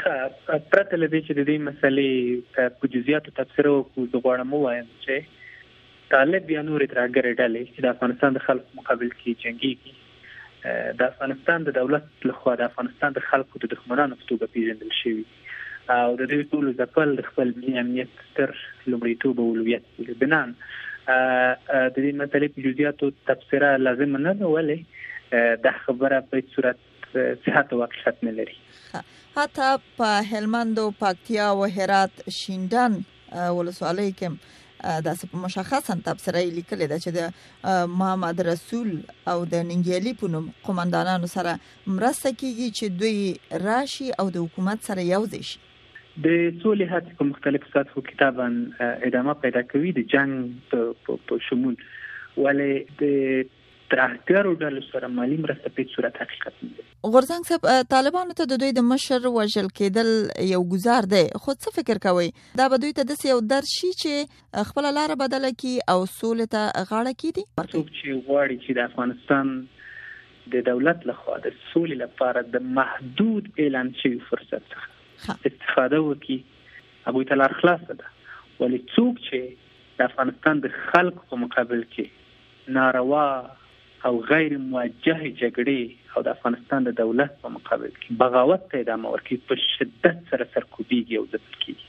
ښه پرته له دې چې د دې مسلې په جزئیاتو تبصره وکړو زه غواړم ووایم چې طالب یا نورې ترهګرې ډلې چې د افغانستان د خلکو مقابل کې جنګېږي د افغانستان د دولت لخوا د افغانستان د خلکو د دښمنانو په توګه پیژندل شوي او د دوی ټول ځپل د خپل ملي امنیت ستر لومړیتوب او اولویت دی بنا د دې مسلې په جزئیاتو تبصره لازم نه ده ولې دا خبره په صورت صحت او حقیقت نه لري حتی په هلمند او پکتیا او هرات شینډان ولسوالۍ کې داسې په مشخصا تبصره یې لیکلې ده چې د محمد رسول او د ننګیالي په نوم قومندانانو سره مرسته کیږي چې دوی راشي او د حکومت سره یو ځای شي د سولې هڅې په مختلفو سطحو کې طبعا ادامه پیدا کوي د جنگ په شمول ولې د ترهګرو ډلو سره مالي مرسته په هیڅ صورت حقیقت نه دی. غورځنګ صاحب طالبانو ته د دوی د مشر وژل کېدل یو ګزار دی، خو څه فکر کوئ دا به دوی ته داسې یو درس شي چې خپله لاره بدله کړي او سولې ته غاړه کېږدي؟ څوک چې غواړي چې د افغانستان د دولت لخوا د سولې لپاره د محدود اعلان شوي فرصت څخه استفاده وکړي هغوی ته لار خلاصه ده، ولې څوک چې د افغانستان د خلکو په مقابل کې ناروا او غیر موجه جګړې او د افغانستان د دولت په مقابل کې بغاوت ته ادامه ورکوي په شدت سره سرکوبیږي او ځپل کیږي.